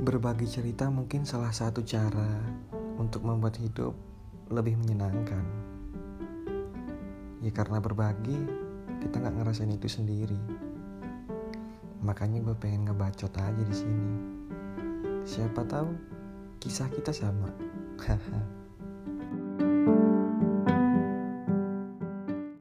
Berbagi cerita mungkin salah satu cara untuk membuat hidup lebih menyenangkan. Ya karena berbagi, kita nggak ngerasain itu sendiri. Makanya gue pengen ngebacot aja di sini. Siapa tahu kisah kita sama. Haha.